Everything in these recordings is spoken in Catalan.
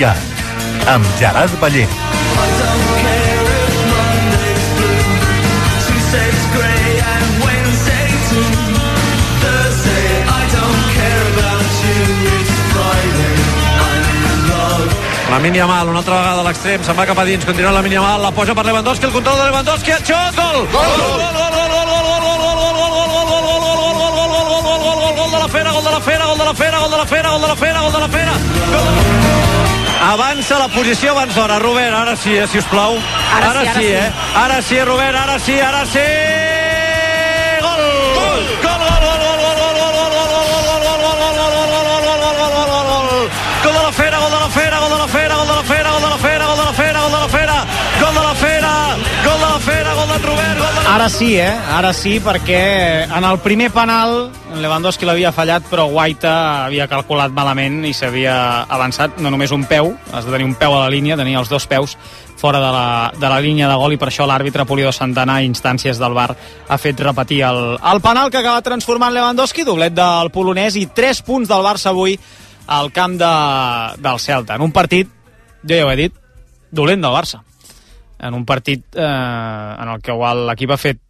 Lliga, amb Gerard Ballé. La mínia mal, una altra vegada a l'extrem, se'n va cap a dins, continua la mínia mal, la posa per Lewandowski, el control de Lewandowski, el xot, gol! Gol! Gol! Gol! Gol de la Fera, gol de la Fera, gol de la Fera, gol de la Fera, gol de la Fera, gol de la Fera. Avança la posició abans d'hora, Robert, ara sí, eh, si us plau. Ara sí, ara sí. eh? Ara sí, Robert, ara sí, ara sí! Gol! Gol! Gol, gol, gol, gol, gol, gol, gol, gol, gol de la Fera, gol de la Fera, gol de la Fera, gol de la Fera, gol de la Fera, gol de la Fera, gol de la Fera, gol de la Fera, gol de la Fera, gol d'en Robert, gol de la... Ara sí, eh? Ara sí, perquè en el primer penal Lewandowski l'havia fallat, però Guaita havia calculat malament i s'havia avançat no només un peu, has de tenir un peu a la línia, tenia els dos peus fora de la, de la línia de gol i per això l'àrbitre Polido Santana a instàncies del bar ha fet repetir el, el penal que acaba transformant Lewandowski, doblet del polonès i 3 punts del Barça avui al camp de, del Celta. En un partit, jo ja ho he dit, dolent del Barça. En un partit eh, en el que l'equip ha fet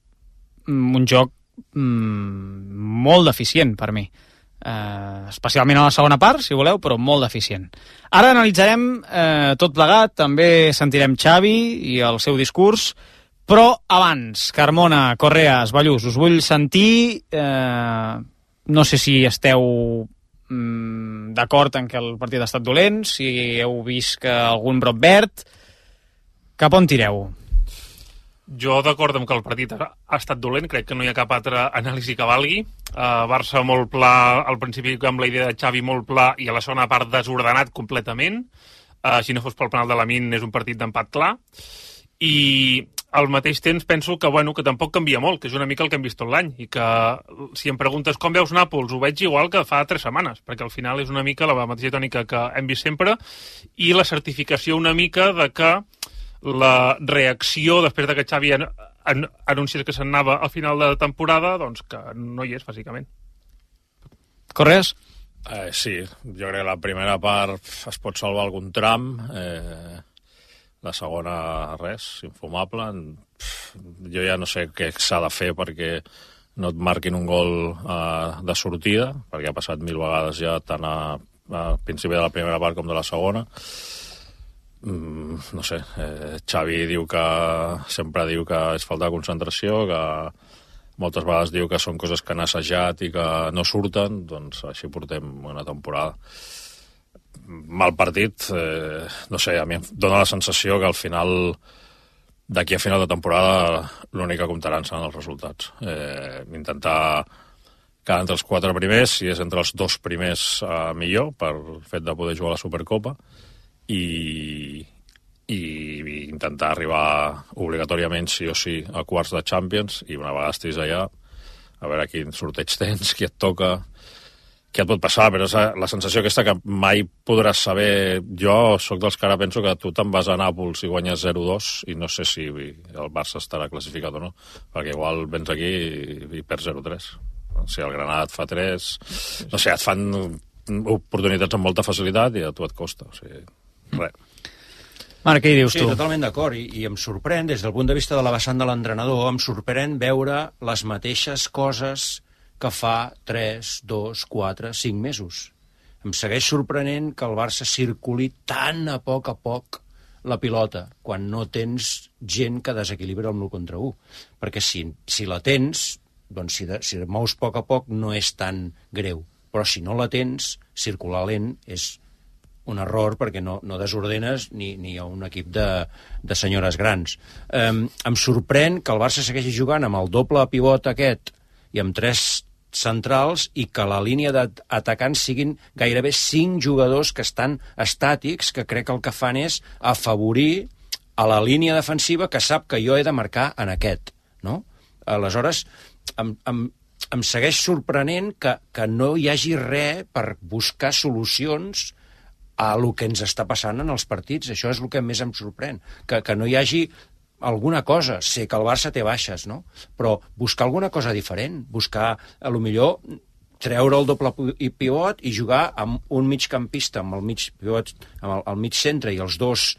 mm, un joc mm, molt deficient per mi. Eh, especialment a la segona part, si voleu, però molt deficient. Ara analitzarem eh, tot plegat, també sentirem Xavi i el seu discurs, però abans, Carmona, Correas, Ballús, us vull sentir... Eh, no sé si esteu mm, d'acord en que el partit ha estat dolent, si heu vist que algun brot verd... Cap on tireu? Jo d'acord amb que el partit ha, estat dolent, crec que no hi ha cap altra anàlisi que valgui. Uh, Barça molt pla, al principi amb la idea de Xavi molt pla i a la segona part desordenat completament. Uh, si no fos pel penal de la Min és un partit d'empat clar. I al mateix temps penso que, bueno, que tampoc canvia molt, que és una mica el que hem vist tot l'any, i que si em preguntes com veus Nàpols, ho veig igual que fa tres setmanes, perquè al final és una mica la mateixa tònica que hem vist sempre, i la certificació una mica de que la reacció després de que Xavi an an anunciés que se'n anava al final de temporada, doncs que no hi és, bàsicament. Correas? Eh, sí, jo crec que la primera part es pot salvar algun tram, eh, la segona res, infumable. Jo ja no sé què s'ha de fer perquè no et marquin un gol eh, de sortida, perquè ha passat mil vegades ja tant a, a principi de la primera part com de la segona. No sé, eh, Xavi diu que sempre diu que és falta de concentració, que moltes vegades diu que són coses que han assajat i que no surten, doncs així portem una temporada. Mal partit, eh, no sé, a mi em dóna la sensació que al final, d'aquí a final de temporada, l'únic que comptaran seran els resultats. Eh, intentar quedar entre els quatre primers, si és entre els dos primers eh, millor, per fet de poder jugar a la Supercopa, i, i intentar arribar obligatòriament sí o sí a quarts de Champions i una vegada estiguis allà a veure quin sorteig tens, qui et toca què et pot passar, però és la sensació aquesta que mai podràs saber. Jo sóc dels que ara penso que tu te'n vas a Nàpols i guanyes 0-2 i no sé si el Barça estarà classificat o no perquè igual vens aquí i, i perds 0-3 si el Granada et fa 3 no sé, et fan oportunitats amb molta facilitat i a tu et costa o sigui, res Marc, què hi dius sí, tu? totalment d'acord, I, i em sorprèn, des del punt de vista de la vessant de l'entrenador, em sorprèn veure les mateixes coses que fa 3, 2, 4, 5 mesos. Em segueix sorprenent que el Barça circuli tan a poc a poc la pilota, quan no tens gent que desequilibra el 1 contra 1. Perquè si, si la tens, doncs si, de, si mous a poc a poc no és tan greu. Però si no la tens, circular lent és un error perquè no, no desordenes ni, ni a un equip de, de senyores grans. Um, em sorprèn que el Barça segueixi jugant amb el doble pivot aquest i amb tres centrals i que la línia d'atacants siguin gairebé cinc jugadors que estan estàtics, que crec que el que fan és afavorir a la línia defensiva que sap que jo he de marcar en aquest. No? Aleshores, em, em, em segueix sorprenent que, que no hi hagi res per buscar solucions a el que ens està passant en els partits. Això és el que més em sorprèn, que, que no hi hagi alguna cosa. Sé que el Barça té baixes, no? Però buscar alguna cosa diferent, buscar, a lo millor, treure el doble pivot i jugar amb un migcampista, amb el mig pivot, amb el, el mig centre i els dos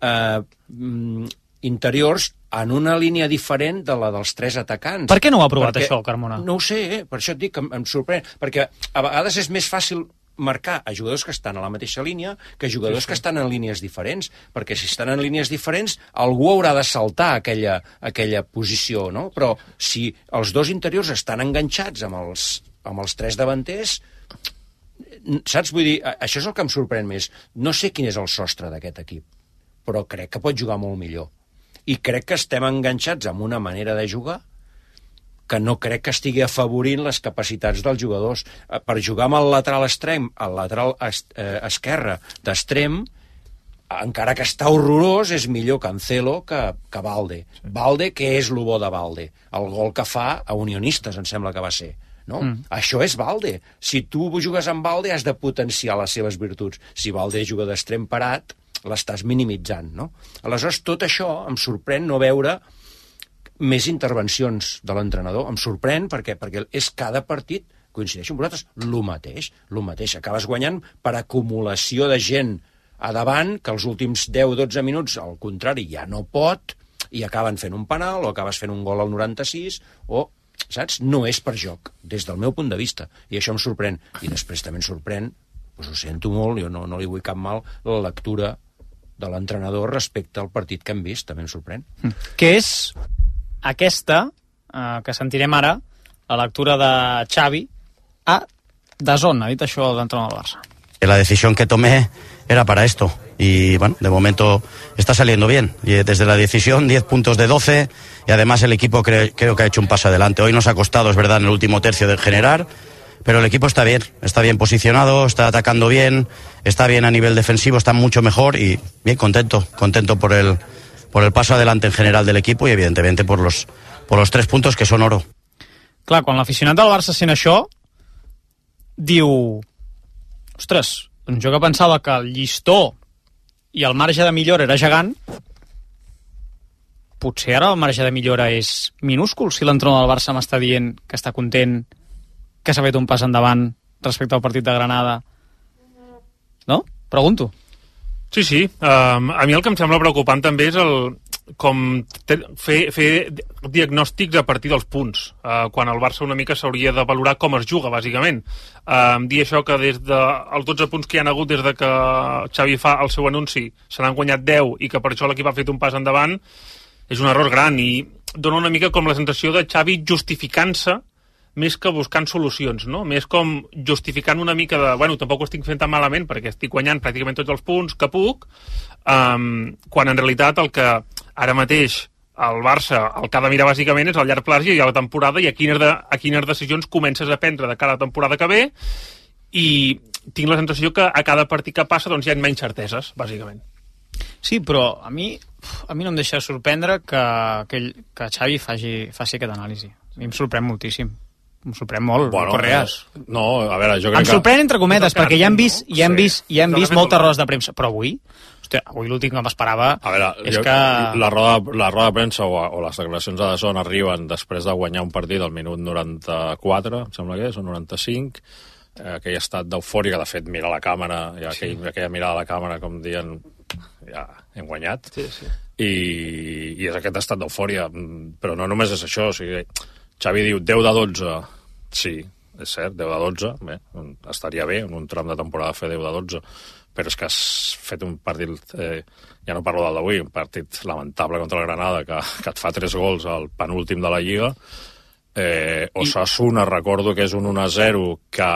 eh, mm, interiors en una línia diferent de la dels tres atacants. Per què no ho ha provat, això, Carmona? No ho sé, eh? per això et dic que em, em sorprèn, perquè a vegades és més fàcil marcar a jugadors que estan a la mateixa línia que jugadors sí, sí. que estan en línies diferents, perquè si estan en línies diferents algú haurà de saltar aquella, aquella posició, no? Però si els dos interiors estan enganxats amb els, amb els tres davanters, saps? Vull dir, això és el que em sorprèn més. No sé quin és el sostre d'aquest equip, però crec que pot jugar molt millor. I crec que estem enganxats amb una manera de jugar que no crec que estigui afavorint les capacitats dels jugadors. Eh, Per jugar amb el lateral extrem, el lateral es, eh, esquerre d'extrem, encara que està horrorós, és millor Cancelo que, que Valde. Sí. Valde, què és el bo de Valde? El gol que fa a Unionistes, em sembla que va ser. No? Mm. Això és Valde. Si tu jugues amb Valde, has de potenciar les seves virtuts. Si Valde juga d'extrem parat, l'estàs minimitzant. No? Aleshores, tot això em sorprèn no veure més intervencions de l'entrenador. Em sorprèn perquè, perquè és cada partit, coincideixo amb vosaltres, el mateix. El mateix. Acabes guanyant per acumulació de gent a davant, que els últims 10-12 minuts, al contrari, ja no pot, i acaben fent un penal, o acabes fent un gol al 96, o saps? No és per joc, des del meu punt de vista. I això em sorprèn. I després també em sorprèn, doncs ho sento molt, jo no, no li vull cap mal, la lectura de l'entrenador respecte al partit que hem vist, també em sorprèn. que és aquesta, eh, que sentirem ara, la lectura de Xavi, a Dazón, ha dit això l'entrenador del Barça. la decisión que tomé era para esto. Y bueno, de momento está saliendo bien. Y eh, desde la decisión, 10 puntos de 12. Y además el equipo cre- creo que ha hecho un paso adelante. Hoy nos ha costado, es verdad, en el último tercio de generar. Pero el equipo está bien, está bien posicionado, está atacando bien, está bien a nivel defensivo, está mucho mejor y bien contento, contento por el, por el paso adelante en general del equipo y evidentemente por los, por los tres puntos que son oro. Clar, quan l'aficionat del Barça sent això, diu... Ostres, doncs jo que pensava que el llistó i el marge de millora era gegant, potser ara el marge de millora és minúscul si l'entrenador del Barça m'està dient que està content, que s'ha fet un pas endavant respecte al partit de Granada. No? Pregunto. Sí, sí. Um, a mi el que em sembla preocupant també és el, com te, fer, fer diagnòstics a partir dels punts, uh, quan el Barça una mica s'hauria de valorar com es juga, bàsicament. Um, dir això que des dels 12 punts que hi han hagut des de que Xavi fa el seu anunci se n'han guanyat 10 i que per això l'equip ha fet un pas endavant, és un error gran i dona una mica com la sensació de Xavi justificant-se més que buscant solucions, no? Més com justificant una mica de... Bueno, tampoc ho estic fent tan malament perquè estic guanyant pràcticament tots els punts que puc, um, quan en realitat el que ara mateix el Barça el que ha de mirar bàsicament és el llarg plaç i a la temporada i a quines, de, a quines decisions comences a prendre de cara a la temporada que ve i tinc la sensació que a cada partit que passa doncs hi ha menys certeses, bàsicament. Sí, però a mi, a mi no em deixa sorprendre que, que, ell- que Xavi faci, faci aquesta anàlisi. A mi em sorprèn moltíssim. Em sorprèn molt, bueno, Correas. no, a veure, jo crec Em sorprèn entre cometes, que perquè ja hem vist, no? ja hem Sí. vist, ja hem que vist fet moltes rodes de premsa, però avui, hòstia, avui l'últim que m'esperava A veure, és jo, que... la, roda, la roda de premsa o, o les declaracions de Dazón arriben després de guanyar un partit al minut 94, em sembla que és, o 95, eh, aquell estat d'eufòria que de fet mira la càmera, i aquell, aquella mirada a la càmera com dient ja hem guanyat Sí, sí. i, i és aquest estat d'eufòria mm, però no només és això o sigui, Xavi diu 10 de 12 sí, és cert, 10 de 12 bé, estaria bé en un tram de temporada fer 10 de 12 però és que has fet un partit eh, ja no parlo del d'avui, un partit lamentable contra el Granada que, que et fa 3 gols al penúltim de la Lliga Eh, Osasuna, recordo que és un 1-0 que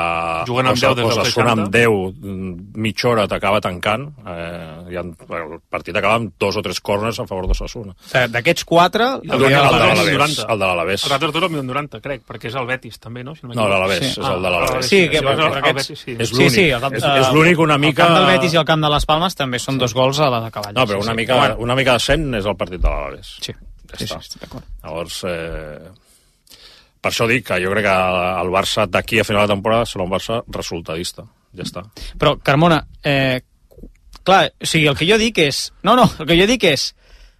Juguen amb 10 des del Osasuna 60. amb 10 mm, mitja hora t'acaba tancant eh, i en, el partit acaba amb dos o tres corners a favor d'Osasuna De- D'aquests quatre... El el, de el, de l'Alavés, l'Alavés 90. el de l'Alavés Els altres dos al minut 90, crec, perquè és el Betis, també, no? Si no no, l'Alavés, Sí. és el de l'Alavés Sí, que- Sí, el- el aquests- Betis, sí. és Sí, l'únic sí, el, és, és l'únic una mica El camp del Betis i el camp de les Palmes també són dos gols a la de cavall. no, però sí, una sí. mica, una mica decent és el partit de l'Alavés sí, ja sí, sí, estic d'acord. Llavors, eh, per això dic que jo crec que el Barça d'aquí a final de temporada serà un Barça resultadista. Ja està. Però, Carmona, eh, clar, o sigui, el que jo dic és... No, no, el que jo dic és...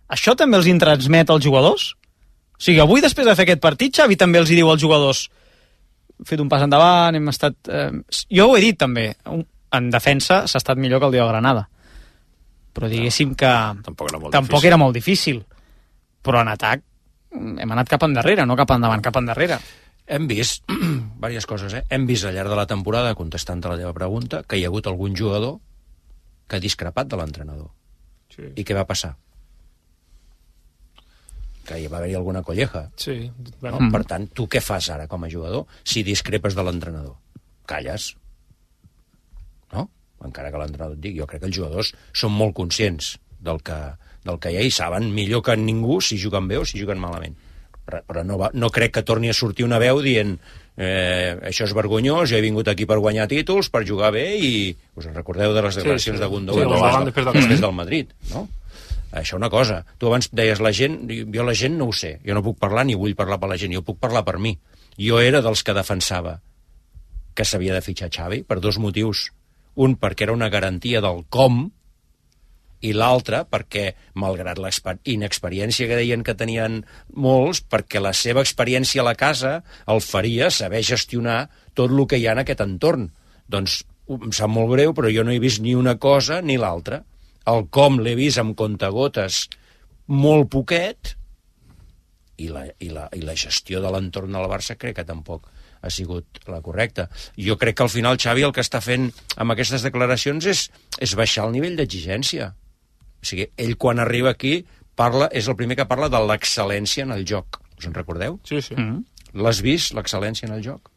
Això també els hi transmet als jugadors? O sigui, avui, després de fer aquest partit, Xavi també els hi diu als jugadors fet un pas endavant, hem estat... Eh, jo ho he dit també, en defensa s'ha estat millor que el dia de Granada. Però diguéssim que Tampoc era molt tampoc difícil. era molt difícil. Però en atac hem anat cap endarrere, no cap endavant, cap endarrere. Hem vist diverses coses, eh? Hem vist al llarg de la temporada, contestant a la teva pregunta, que hi ha hagut algun jugador que ha discrepat de l'entrenador. Sí. I què va passar? Que hi va haver-hi alguna colleja. Sí, bueno, No? Per tant, tu què fas ara com a jugador si discrepes de l'entrenador? Calles. No? Encara que l'entrenador et digui. Jo crec que els jugadors són molt conscients del que, del que hi ha i saben millor que ningú si juguen bé o si juguen malament. Però, però no, va, no crec que torni a sortir una veu dient eh, això és vergonyós, jo he vingut aquí per guanyar títols, per jugar bé i us en recordeu de les declaracions sí. de Sí, Gundogan el Gundogan després del després del Madrid, no? Això una cosa. Tu abans deies la gent, jo la gent no ho sé, jo no puc parlar ni vull parlar per la gent, jo puc parlar per mi. Jo era dels que defensava que s'havia de fitxar Xavi per dos motius. Un, perquè era una garantia del com, i l'altre, perquè, malgrat l'inexperiència que deien que tenien molts, perquè la seva experiència a la casa el faria saber gestionar tot el que hi ha en aquest entorn. Doncs em sap molt greu, però jo no he vist ni una cosa ni l'altra. El com l'he vist amb contagotes molt poquet, i la, i la, i la gestió de l'entorn del Barça crec que tampoc ha sigut la correcta. Jo crec que al final Xavi el que està fent amb aquestes declaracions és, és baixar el nivell d'exigència. O sigui, ell quan arriba aquí parla, és el primer que parla de l'excel·lència en el joc. Us en recordeu? sí, sí. Mm. L'has vist, l'excel·lència en el joc?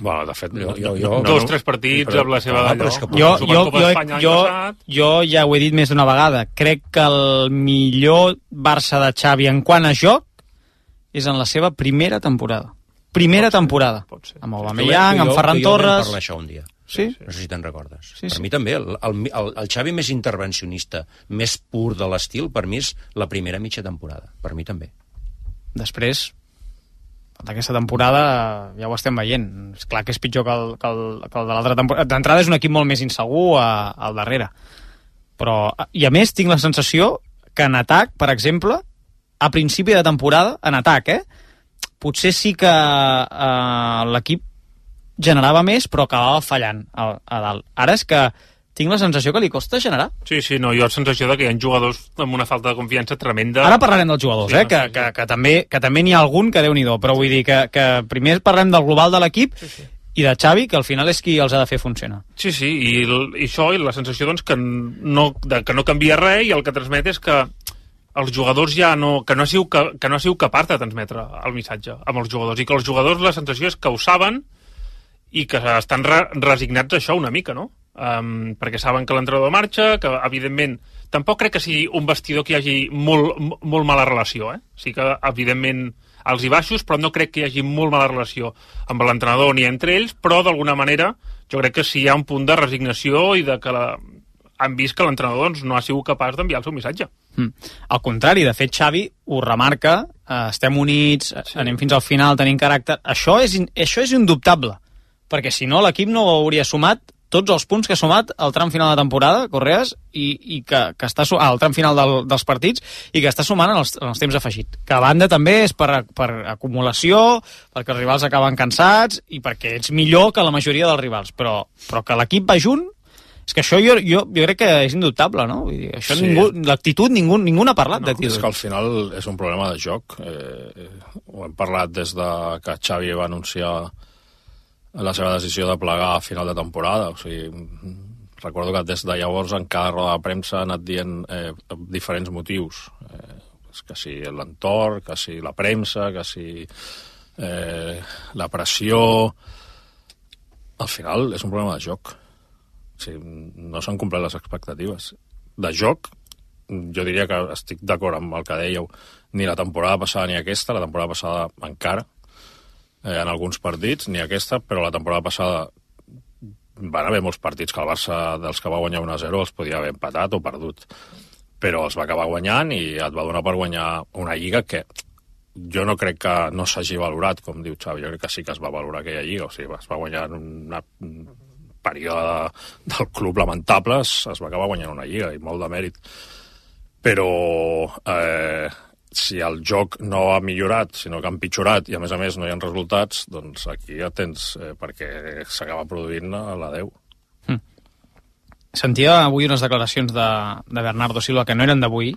Bueno, de fet, Jo- jo- jo- no, Dos, no, tres partits però- amb la seva ah, d'allò. però que Jo, jo, jo, jo, jo ja ho he dit més d'una vegada. Crec que el millor Barça de Xavi en quant a joc és en la seva primera temporada. Primera temporada. pot ser. Amb Aubameyang, jo- amb Ferran jo Torres... parlar això un dia. Sí? No sé si te'n recordes. Sí, per sí. mi també, el, el, el, el Xavi més intervencionista, més pur de l'estil, per mi és la primera mitja temporada. Per mi també. Després, d'aquesta temporada ja ho estem veient. És clar que és pitjor que el, que el, que el de l'altra temporada. D'entrada és un equip molt més insegur a, al darrere. Però, i a més, tinc la sensació que en atac, per exemple, a principi de temporada, en atac, eh? Potser sí que eh, l'equip generava més, però acabava fallant a, a dalt. Ara és que tinc la sensació que li costa generar. Sí, sí, no, jo la sensació de que hi ha jugadors amb una falta de confiança tremenda. Ara parlarem dels jugadors, Sí, eh? no, que, sí, sí. que, que, també, que també n'hi ha algun que déu nhi però vull dir que, que primer parlem del global de l'equip i de Xavi, que al final és qui els ha de fer funcionar. Sí, sí, i, i això, i la sensació doncs, que, no, de, que no canvia res i el que transmet és que els jugadors ja no... que no ha sigut, que, que no ha sigut capaç de transmetre el missatge amb els jugadors i que els jugadors la sensació és que ho saben i que estan re resignats a això una mica, no? Um, perquè saben que l'entrenador marxa, que evidentment tampoc crec que sigui un vestidor que hi hagi molt, mo- molt mala relació, eh? Sí que evidentment als i baixos, però no crec que hi hagi molt mala relació amb l'entrenador ni entre ells, però d'alguna manera jo crec que sí hi ha un punt de resignació i de que la... han vist que l'entrenador doncs, no ha sigut capaç d'enviar el seu missatge. Mm. Al contrari, de fet, Xavi ho remarca, eh, estem units, sí. anem fins al final, tenim caràcter... Això és, in- això és indubtable, perquè si no l'equip no hauria sumat tots els punts que ha sumat al tram final de temporada, Correas, i, i que, que està ah, al tram final del, dels partits, i que està sumant en els, en els temps afegit. Que a banda també és per, per acumulació, perquè els rivals acaben cansats, i perquè ets millor que la majoria dels rivals, però, però que l'equip va junt, és que això jo, jo, jo crec que és indubtable, no? Vull dir, això Sí. ningú, l'actitud ningú, ningú n'ha parlat No, d'actitud. És que al final és un problema de joc. Eh, ho hem parlat des de que Xavi va anunciar la seva decisió de plegar a final de temporada. O sigui, recordo que des de llavors en cada roda de premsa ha anat dient eh, diferents motius. Eh, que si l'entorn, que si la premsa, que si eh, la pressió... Al final és un problema de joc. O sigui, no s'han complert les expectatives. De joc, jo diria que estic d'acord amb el que dèieu, ni la temporada passada ni aquesta, la temporada passada encara, eh, en alguns partits, ni aquesta, però la temporada passada van haver molts partits que el Barça, dels que va guanyar 1-0, els podia haver empatat o perdut. Però els va acabar guanyant i et va donar per guanyar una lliga que jo no crec que no s'hagi valorat, com diu Xavi, jo crec que sí que es va valorar aquella lliga, o sigui, es va guanyar una, un període del club lamentable, es, es va acabar guanyant una lliga i molt de mèrit. Però eh, si el joc no ha millorat, sinó que ha empitjorat i a més a més no hi ha resultats, doncs aquí ja tens eh, perquè s'acaba produint la 10. Sentia avui unes declaracions de, de Bernardo Silva que no eren d'avui,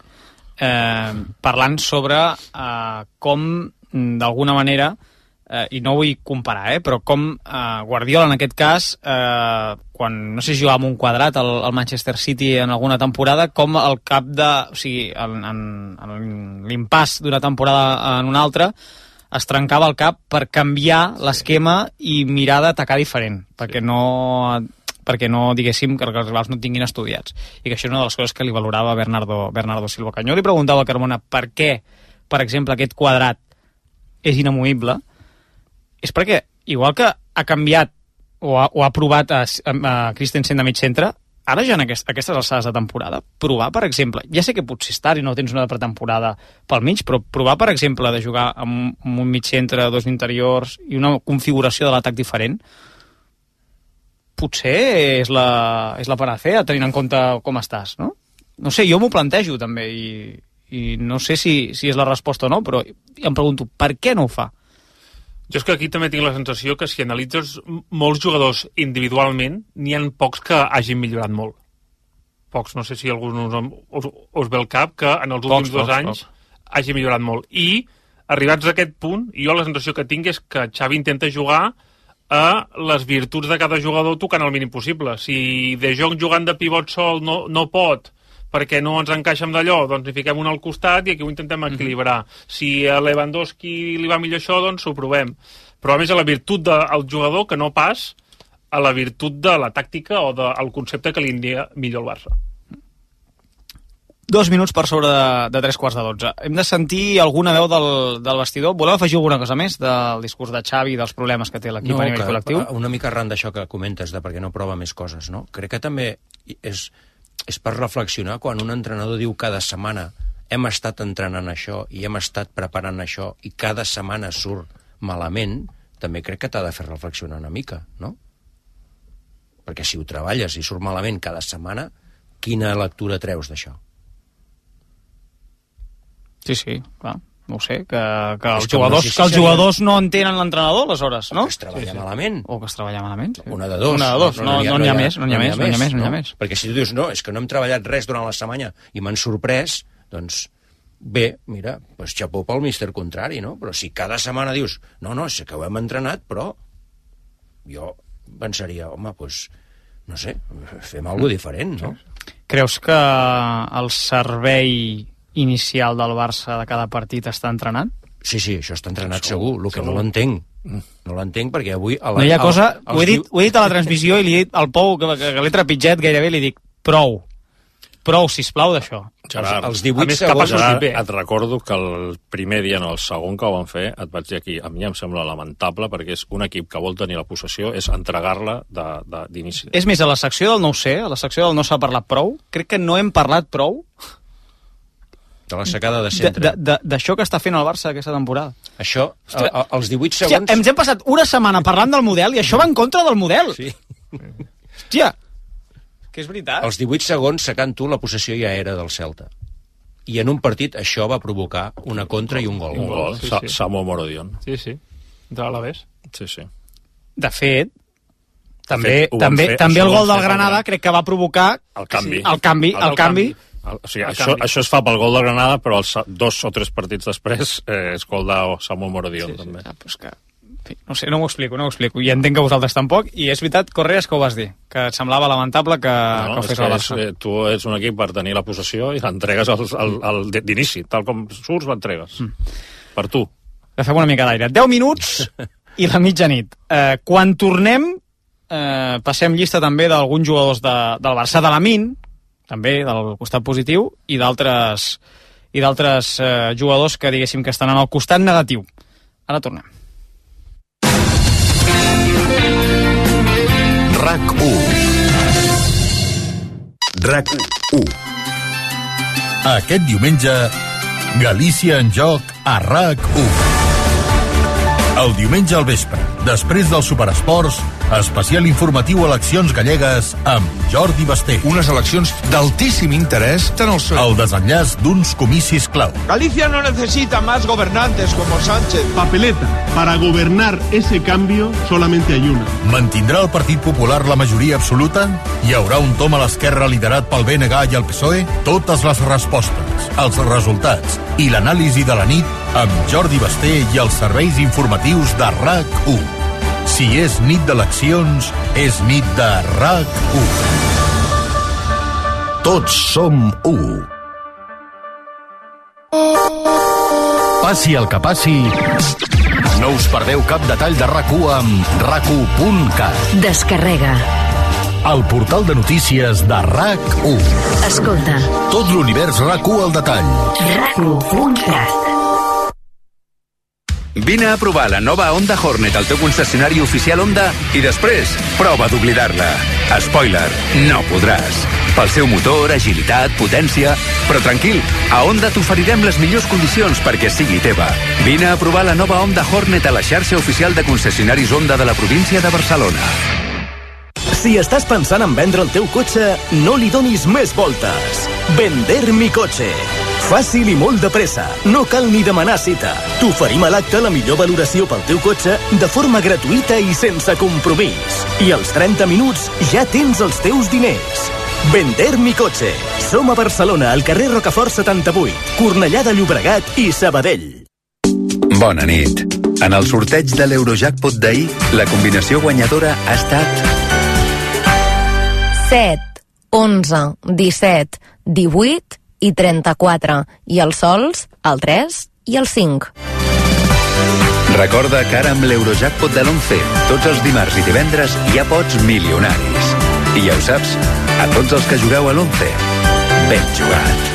eh, parlant sobre eh, com, d'alguna manera, eh, i no vull comparar, eh, però com eh, Guardiola, en aquest cas, eh, quan no sé si jugava amb un quadrat al, al Manchester City en alguna temporada, com al cap de... O sigui, en, en, en l'impàs d'una temporada en una altra, es trencava el cap per canviar l'esquema i mirar d'atacar diferent, perquè no perquè no diguéssim que els rivals no tinguin estudiats. I que això és una de les coses que li valorava Bernardo, Bernardo Silva Canyó li preguntava a Carmona per què per exemple aquest quadrat és inamovible és perquè igual que ha canviat o ha, o ha provat a, a, Christensen de mig centre ara ja en aquest, aquestes alçades de temporada provar, per exemple, ja sé que potser estar i no tens una pretemporada pel mig, però provar, per exemple, de jugar amb, amb un mig centre, dos interiors i una configuració de l'atac diferent potser és la, és la panacea, tenint en compte com estàs, no? No sé, jo m'ho plantejo també i, i no sé si, si és la resposta o no, però em pregunto, per què no ho fa? Jo és que aquí també tinc la sensació que si analitzes molts jugadors individualment, n'hi han pocs que hagin millorat molt. Pocs, no sé si algú us, us, us ve al cap que en els últims pocs, dos pocs, anys pocs. hagi millorat molt. I, arribats a aquest punt, jo la sensació que tinc és que Xavi intenta jugar a les virtuts de cada jugador tocant el mínim possible. Si De Jong jugant de pivot sol no, no pot perquè no ens encaixem d'allò, doncs hi fiquem un al costat i aquí ho intentem mhm. equilibrar. Mm -hmm. Si a Lewandowski li va millor això, doncs ho provem. Però a més a la virtut del jugador que no pas a la virtut de la tàctica o del concepte que li indica millor el Barça. Dos minuts per sobre de, de tres quarts de dotze. Hem de sentir alguna veu del, del vestidor. Voleu afegir alguna cosa més del discurs de Xavi i dels problemes que té l'equip no, a nivell col·lectiu? Una mica arran d'això que comentes, de perquè no prova més coses, no? Crec que també és, és per reflexionar quan un entrenador diu cada setmana hem estat entrenant això i hem estat preparant això i cada setmana surt malament, també crec que t'ha de fer reflexionar una mica, no? Perquè si ho treballes i surt malament cada setmana, quina lectura treus d'això? Sí, sí, clar. No sé, que, que, els, jugadors, no sé si que els jugadors no entenen l'entrenador, aleshores, no? O que es treballa sí, sí. malament. O que es treballa malament, sí. Una de dos. Una de dos, no n'hi no, no, ha, més, no n'hi ha, més, no n'hi ha més, no n'hi ha més. Perquè si tu dius, no, és que no hem treballat res durant la setmana i m'han sorprès, doncs bé, mira, doncs xapó pel míster contrari, no? Però si cada setmana dius, no, no, sé que ho hem entrenat, però jo pensaria, home, doncs, no sé, fem alguna diferent, no? Creus que el servei inicial del Barça de cada partit està entrenat? Sí, sí, això està entrenat segur, segur. el que segur. no l'entenc. No l'entenc perquè avui... A la, no hi ha cosa... Al, ho, he dit, ho he dit a la transmissió i li he dit al Pou, que, que, que l'he trepitjat gairebé, li dic prou. Prou, sisplau, d'això. Gerard, els, els 18 més, segons... Gerard, et recordo que el primer dia, no, el segon que ho van fer, et vaig dir aquí, a mi em sembla lamentable perquè és un equip que vol tenir la possessió, és entregar-la d'inici. És més, a la secció del no sé, a la secció del no s'ha parlat prou, crec que no hem parlat prou de la secada de centre. D'això que està fent el Barça aquesta temporada. Això, a, a, als 18 segons... Hòstia, ens hem passat una setmana parlant del model i això va en contra del model. Sí. Hòstia, que és veritat. Als 18 segons, secant tu, la possessió ja era del Celta. I en un partit això va provocar una contra i un gol. Un gol, sí, sí. Samo Morodion. Sí, sí, de l'Alavés. Sí, sí. De fet, també, fet, també, fer, també el gol del Granada crec que va provocar el canvi, el canvi, el, el, el canvi, o sigui, això, això es fa pel gol de Granada, però els dos o tres partits després eh, és gol de Samu Morodion, sí, també. Sí, ah, pues que, fi, no sé, no m'ho explico, no m'ho explico. I entenc que vosaltres tampoc, i és veritat, Correas, que ho vas dir, que et semblava lamentable que, no, que ho fes el Barça. És, eh, tu ets un equip per tenir la possessió i l'entregues al, al, al, d'inici, tal com surts l'entregues. Mm. Per tu. Agafem una mica d'aire. 10 minuts i la mitjanit. Eh, quan tornem, eh, passem llista també d'alguns jugadors de, del Barça, de la Min, també del costat positiu, i d'altres i d'altres eh, jugadors que diguéssim que estan en el costat negatiu. Ara tornem. RAC 1 RAC 1 Aquest diumenge, Galícia en joc a RAC 1 El diumenge al vespre, després dels superesports, Especial informatiu Eleccions Gallegues amb Jordi Basté. Unes eleccions d'altíssim interès tant al PSOE. El desenllaç d'uns comicis clau. Galicia no necesita más gobernantes como Sánchez. Papeleta. Para gobernar ese cambio solamente hay una. Mantindrà el Partit Popular la majoria absoluta? Hi haurà un tom a l'esquerra liderat pel BNG i el PSOE? Totes les respostes, els resultats i l'anàlisi de la nit amb Jordi Basté i els serveis informatius de RAC1. Si és nit d'eleccions, és nit de RAC1. Tots som u. Passi el que passi, no us perdeu cap detall de RAC1 amb rac1.cat. Descarrega. El portal de notícies de RAC1. Escolta. Tot l'univers RAC1 al detall. RAC1.cat. Vine a provar la nova Honda Hornet al teu concessionari oficial Honda i després prova d'oblidar-la. Spoiler, no podràs. Pel seu motor, agilitat, potència... Però tranquil, a Honda t'oferirem les millors condicions perquè sigui teva. Vine a provar la nova Honda Hornet a la xarxa oficial de concessionaris Honda de la província de Barcelona. Si estàs pensant en vendre el teu cotxe, no li donis més voltes. Vender mi cotxe. Fàcil i molt de pressa. No cal ni demanar cita. T'oferim a l'acte la millor valoració pel teu cotxe de forma gratuïta i sense compromís. I als 30 minuts ja tens els teus diners. Vender mi cotxe. Som a Barcelona, al carrer Rocafort 78, Cornellà de Llobregat i Sabadell. Bona nit. En el sorteig de l'Eurojackpot d'ahir, la combinació guanyadora ha estat 7, 11, 17, 18 i 34. I els sols, el 3 i el 5. Recorda que ara amb l'Eurojackpot de l'11, tots els dimarts i divendres ha pots milionaris. I ja ho saps, a tots els que jugueu a l'11, ben jugat.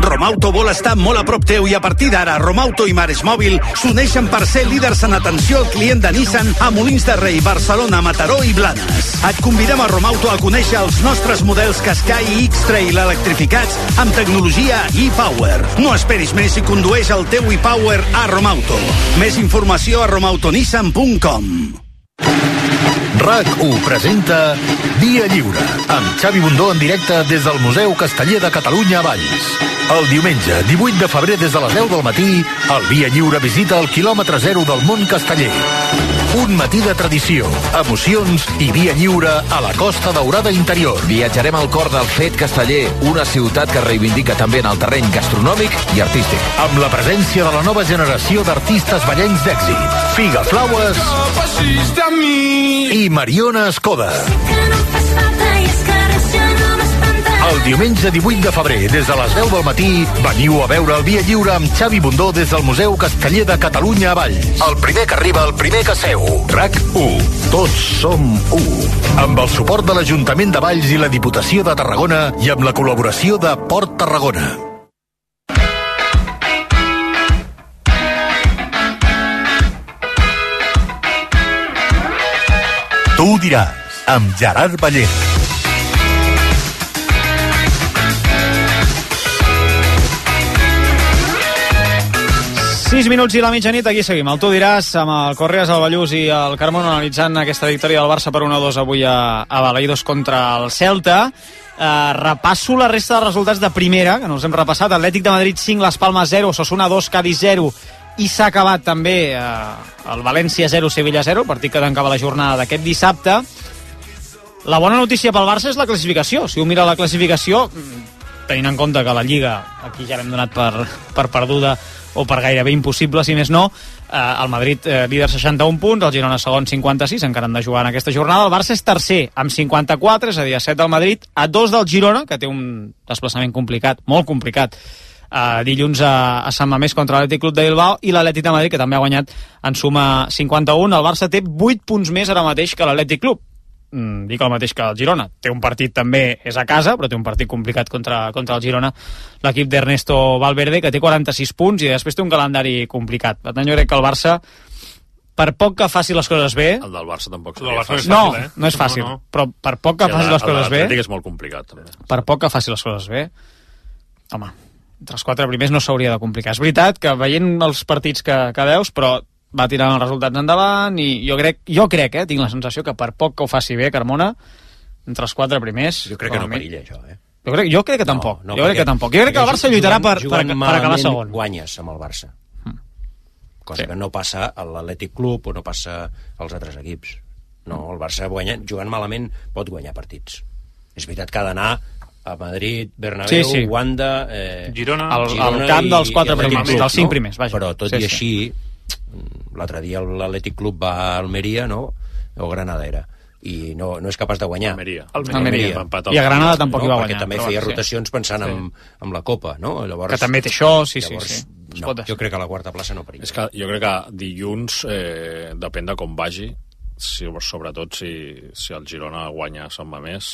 Romauto vol estar molt a prop teu i a partir d'ara Romauto i Mares Mòbil s'uneixen per ser líders en atenció al client de Nissan a Molins de Rei, Barcelona, Mataró i Blanes. Et convidem a Romauto a conèixer els nostres models Qashqai i X-Trail electrificats amb tecnologia e-Power. No esperis més i condueix el teu e-Power a Romauto. Més informació a romautonissan.com. RAC1 presenta Via Lliure, amb Xavi Bundó en directe des del Museu Casteller de Catalunya a Valls. El diumenge, 18 de febrer, des de les 10 del matí, el Via Lliure visita el quilòmetre zero del món casteller. Un matí de tradició, emocions i via lliure a la Costa Daurada Interior. Viatjarem al cor del fet casteller, una ciutat que reivindica també en el terreny gastronòmic i artístic. Amb la presència de la nova generació d'artistes ballencs d'èxit. Figa Flaues i Mariona Escoda. El diumenge 18 de febrer, des de les 10 del matí, veniu a veure el Via Lliure amb Xavi Bundó des del Museu Casteller de Catalunya a Valls. El primer que arriba, el primer que seu. RAC 1. Tots som 1. Amb el suport de l'Ajuntament de Valls i la Diputació de Tarragona i amb la col·laboració de Port Tarragona. Tu ho diràs, amb Gerard Ballent. 6 minuts i la mitjanit, aquí seguim. El tu diràs amb el Correas, el Ballús i el Carmona analitzant aquesta victòria del Barça per 1-2 avui a, a Balaïdos contra el Celta. Uh, repasso la resta de resultats de primera, que no els hem repassat. Atlètic de Madrid 5, Les Palmes 0, Sosuna 2, Cádiz 0, i s'ha acabat també uh, el València 0, Sevilla 0, partit que tancava la jornada d'aquest dissabte. La bona notícia pel Barça és la classificació. Si un mira la classificació, tenint en compte que la Lliga, aquí ja l'hem donat per, per perduda, o per gairebé impossible, si més no. Eh, el Madrid eh, líder 61 punts, el Girona segon 56, encara han de jugar en aquesta jornada. El Barça és tercer amb 54, és a dir, a 7 del Madrid, a 2 del Girona, que té un desplaçament complicat, molt complicat, eh, dilluns a, a Sant Mamés contra l'Atlètic Club de Bilbao i l'Atlètic de Madrid, que també ha guanyat en suma 51. El Barça té 8 punts més ara mateix que l'Atlètic Club mm, dic el mateix que el Girona. Té un partit també, és a casa, però té un partit complicat contra, contra el Girona, l'equip d'Ernesto Valverde, que té 46 punts i després té un calendari complicat. Per tant, jo crec que el Barça, per poc que faci les coses bé... El del Barça tampoc seria Barça fàcil. No, eh? no és fàcil, No, no. però per poc que Sí, faci les coses el de bé... és molt complicat, també. per poc que faci les coses bé, home, entre els quatre primers no s'hauria de complicar. És veritat que veient els partits que, que veus, però va tirant els resultats endavant i jo crec, jo crec, eh, tinc la sensació que per poc que ho faci bé Carmona, entre els quatre primers... Jo crec que no mi- perilla, això, eh? Jo crec, jo crec que tampoc. No, jo crec que tampoc. Jo crec que el Barça lluitarà per, per, per acabar segon. guanyes amb el Barça. Cosa que no passa a l'Atlètic Club o no passa als altres equips. No, el Barça guanya, jugant malament pot guanyar partits. És veritat que ha d'anar a Madrid, Bernabéu, Sí, sí. Wanda... Eh, Girona. Al- al camp dels quatre primers, dels cinc primers, vaja. Però tot Sí, i sí. L'altre dia l'Atlètic Club va a Almeria, no? O Granada era i no, no és capaç de guanyar. Almeria. Almeria. Va empatar I a Granada tampoc hi va perquè guanyar. també però feia bueno, sí. rotacions pensant Sí. en, en la Copa, no? Llavors, Que també té això, sí, sí, llavors, sí. Es No, jo crec que la quarta plaça no perilla. És que jo crec que dilluns eh, depèn de com vagi, si, sobretot si, si el Girona guanya Sant Mamés,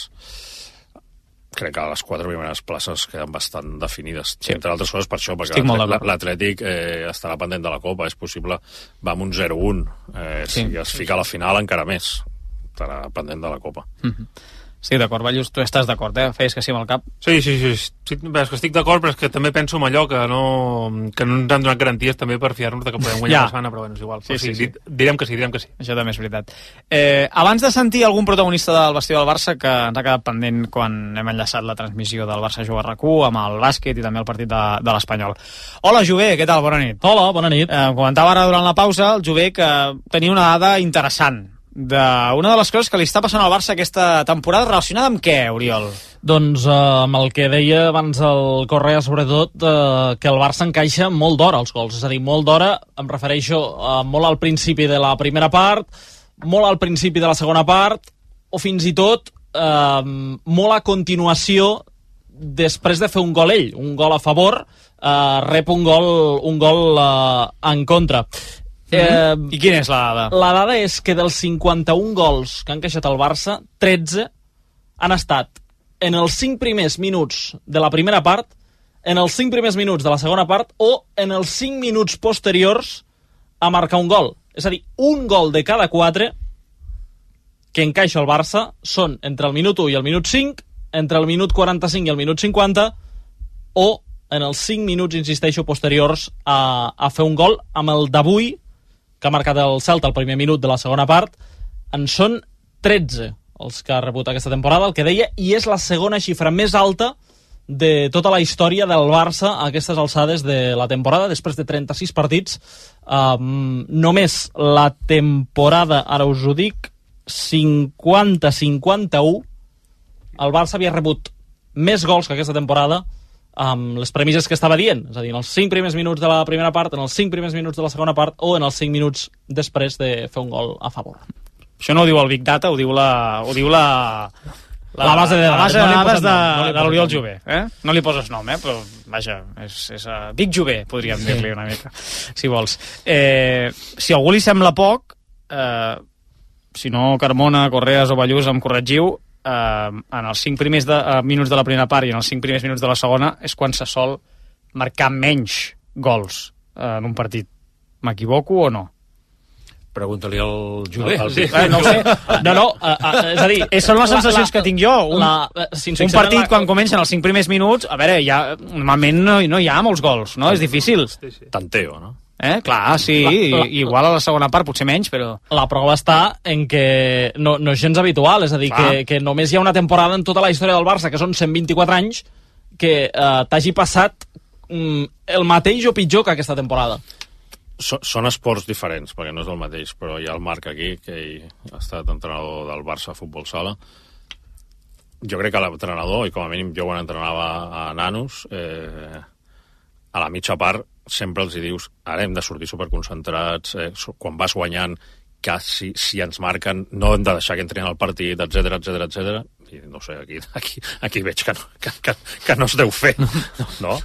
crec que les quatre primeres places queden bastant definides. Sí. Entre altres coses per això, perquè l'Atlètic eh, estarà pendent de la Copa, és possible, va amb un 0-1. Eh, Sí. Si es fica a la final, encara més. Estarà pendent de la Copa. Mhm. Estic d'acord, Ballus, tu estàs d'acord, eh? Feies que sí amb el cap. Sí, sí, sí. sí bé, és que estic d'acord, però és que també penso en allò que no, que no ens han donat garanties també per fiar-nos de que podem guanyar Ja. la setmana, però bueno, és igual. Sí, Però sí, sí. di- Direm que sí, direm que sí. Això també és veritat. Eh, abans de sentir algun protagonista del vestidor del Barça, que ens ha quedat pendent quan hem enllaçat la transmissió del Barça Juga RAC1 amb el bàsquet i també el partit de, de l'Espanyol. Hola, Jové, què tal? Bona nit. Hola, bona nit. Eh, comentava ara durant la pausa el Jové que tenia una dada interessant d'una de les coses que li està passant al Barça aquesta temporada relacionada amb què, Oriol? Doncs eh, amb el que deia abans el Correa, sobretot, eh, que el Barça encaixa molt d'hora els gols. És a dir, molt d'hora, em refereixo eh, molt al principi de la primera part, molt al principi de la segona part, o fins i tot eh, molt a continuació després de fer un gol ell, un gol a favor, eh, rep un gol, un gol eh, en contra. Eh, I quina és la dada? La dada és que dels 51 gols que han encaixat el Barça, 13 han estat en els 5 primers minuts de la primera part, en els 5 primers minuts de la segona part o en els 5 minuts posteriors a marcar un gol. És a dir, un gol de cada 4 que encaixa el Barça són entre el minut 1 i el minut 5, entre el minut 45 i el minut 50 o en els 5 minuts, insisteixo, posteriors a, a fer un gol amb el d'avui, que ha marcat el Celta al primer minut de la segona part, en són 13 els que ha rebut aquesta temporada, el que deia, i és la segona xifra més alta de tota la història del Barça a aquestes alçades de la temporada, després de 36 partits. Um, només la temporada, ara us ho dic, 50-51, el Barça havia rebut més gols que aquesta temporada amb les premisses que estava dient, és a dir, en els 5 primers minuts de la primera part, en els 5 primers minuts de la segona part o en els 5 minuts després de fer un gol a favor. Això no ho diu el Big Data, ho diu la... Ho diu la... La base de la base de no dades poses de, nom, no de l'Oriol. Jové. Eh? No li poses nom, eh? però vaja, és, és uh, Big Jové, podríem Sí. dir-li una mica, si vols. Eh, si algú li sembla poc, eh, si no Carmona, Correas o Ballús em corregiu, eh, en els 5 primers de, eh, minuts de la primera part i en els 5 primers minuts de la segona és quan se sol marcar menys gols eh, en un partit. M'equivoco o no? Pregunta-li al Jové. El- el- Eh, no sé. No, no, eh, eh, és a dir, eh, són les sensacions que tinc jo. Un, la- si un partit, la- quan comencen els 5 primers minuts, a veure, ja, normalment no, no hi ha molts gols, no? És difícil. Tanteo, no? Eh? Clar, sí, La- la- igual a la segona part, potser menys, però... La prova està en que no, no és gens habitual, és a dir, Clar. que, que només hi ha una temporada en tota la història del Barça, que són 124 anys, que eh, t'hagi passat mm, el mateix o pitjor que aquesta temporada. So, són esports diferents, perquè no és el mateix, però hi ha el Marc aquí, que ell ha estat entrenador del Barça Futbol Sala. Jo crec que l'entrenador, i com a mínim jo quan entrenava a nanos, eh, a la mitja part sempre els hi dius ara hem de sortir superconcentrats, eh, quan vas guanyant que si, si ens marquen no hem de deixar que entrin al partit, etc etc etc. i no sé, aquí, aquí, aquí veig que no, que, que, que no es deu fer, no?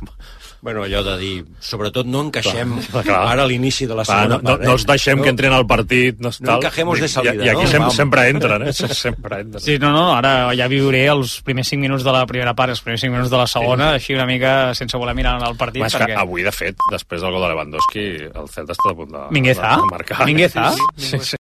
Bueno, allò de dir, sobretot no encaixem Clar, clar. ara a l'inici de la segona no, no, part. eh? no els deixem que entrin al partit. No, No encajemos de salida, I, i aquí no? sempre, sempre entren, eh? Sempre entren. Sí, no, no, ara ja viuré els primers 5 minuts de la primera part, els primers 5 minuts de la segona, sí. així una mica sense voler mirar el partit. És perquè... que avui, de fet, després del gol de Lewandowski, el Celta està a punt de, Mingueza? de marcar. Mingueza? Sí, sí, sí.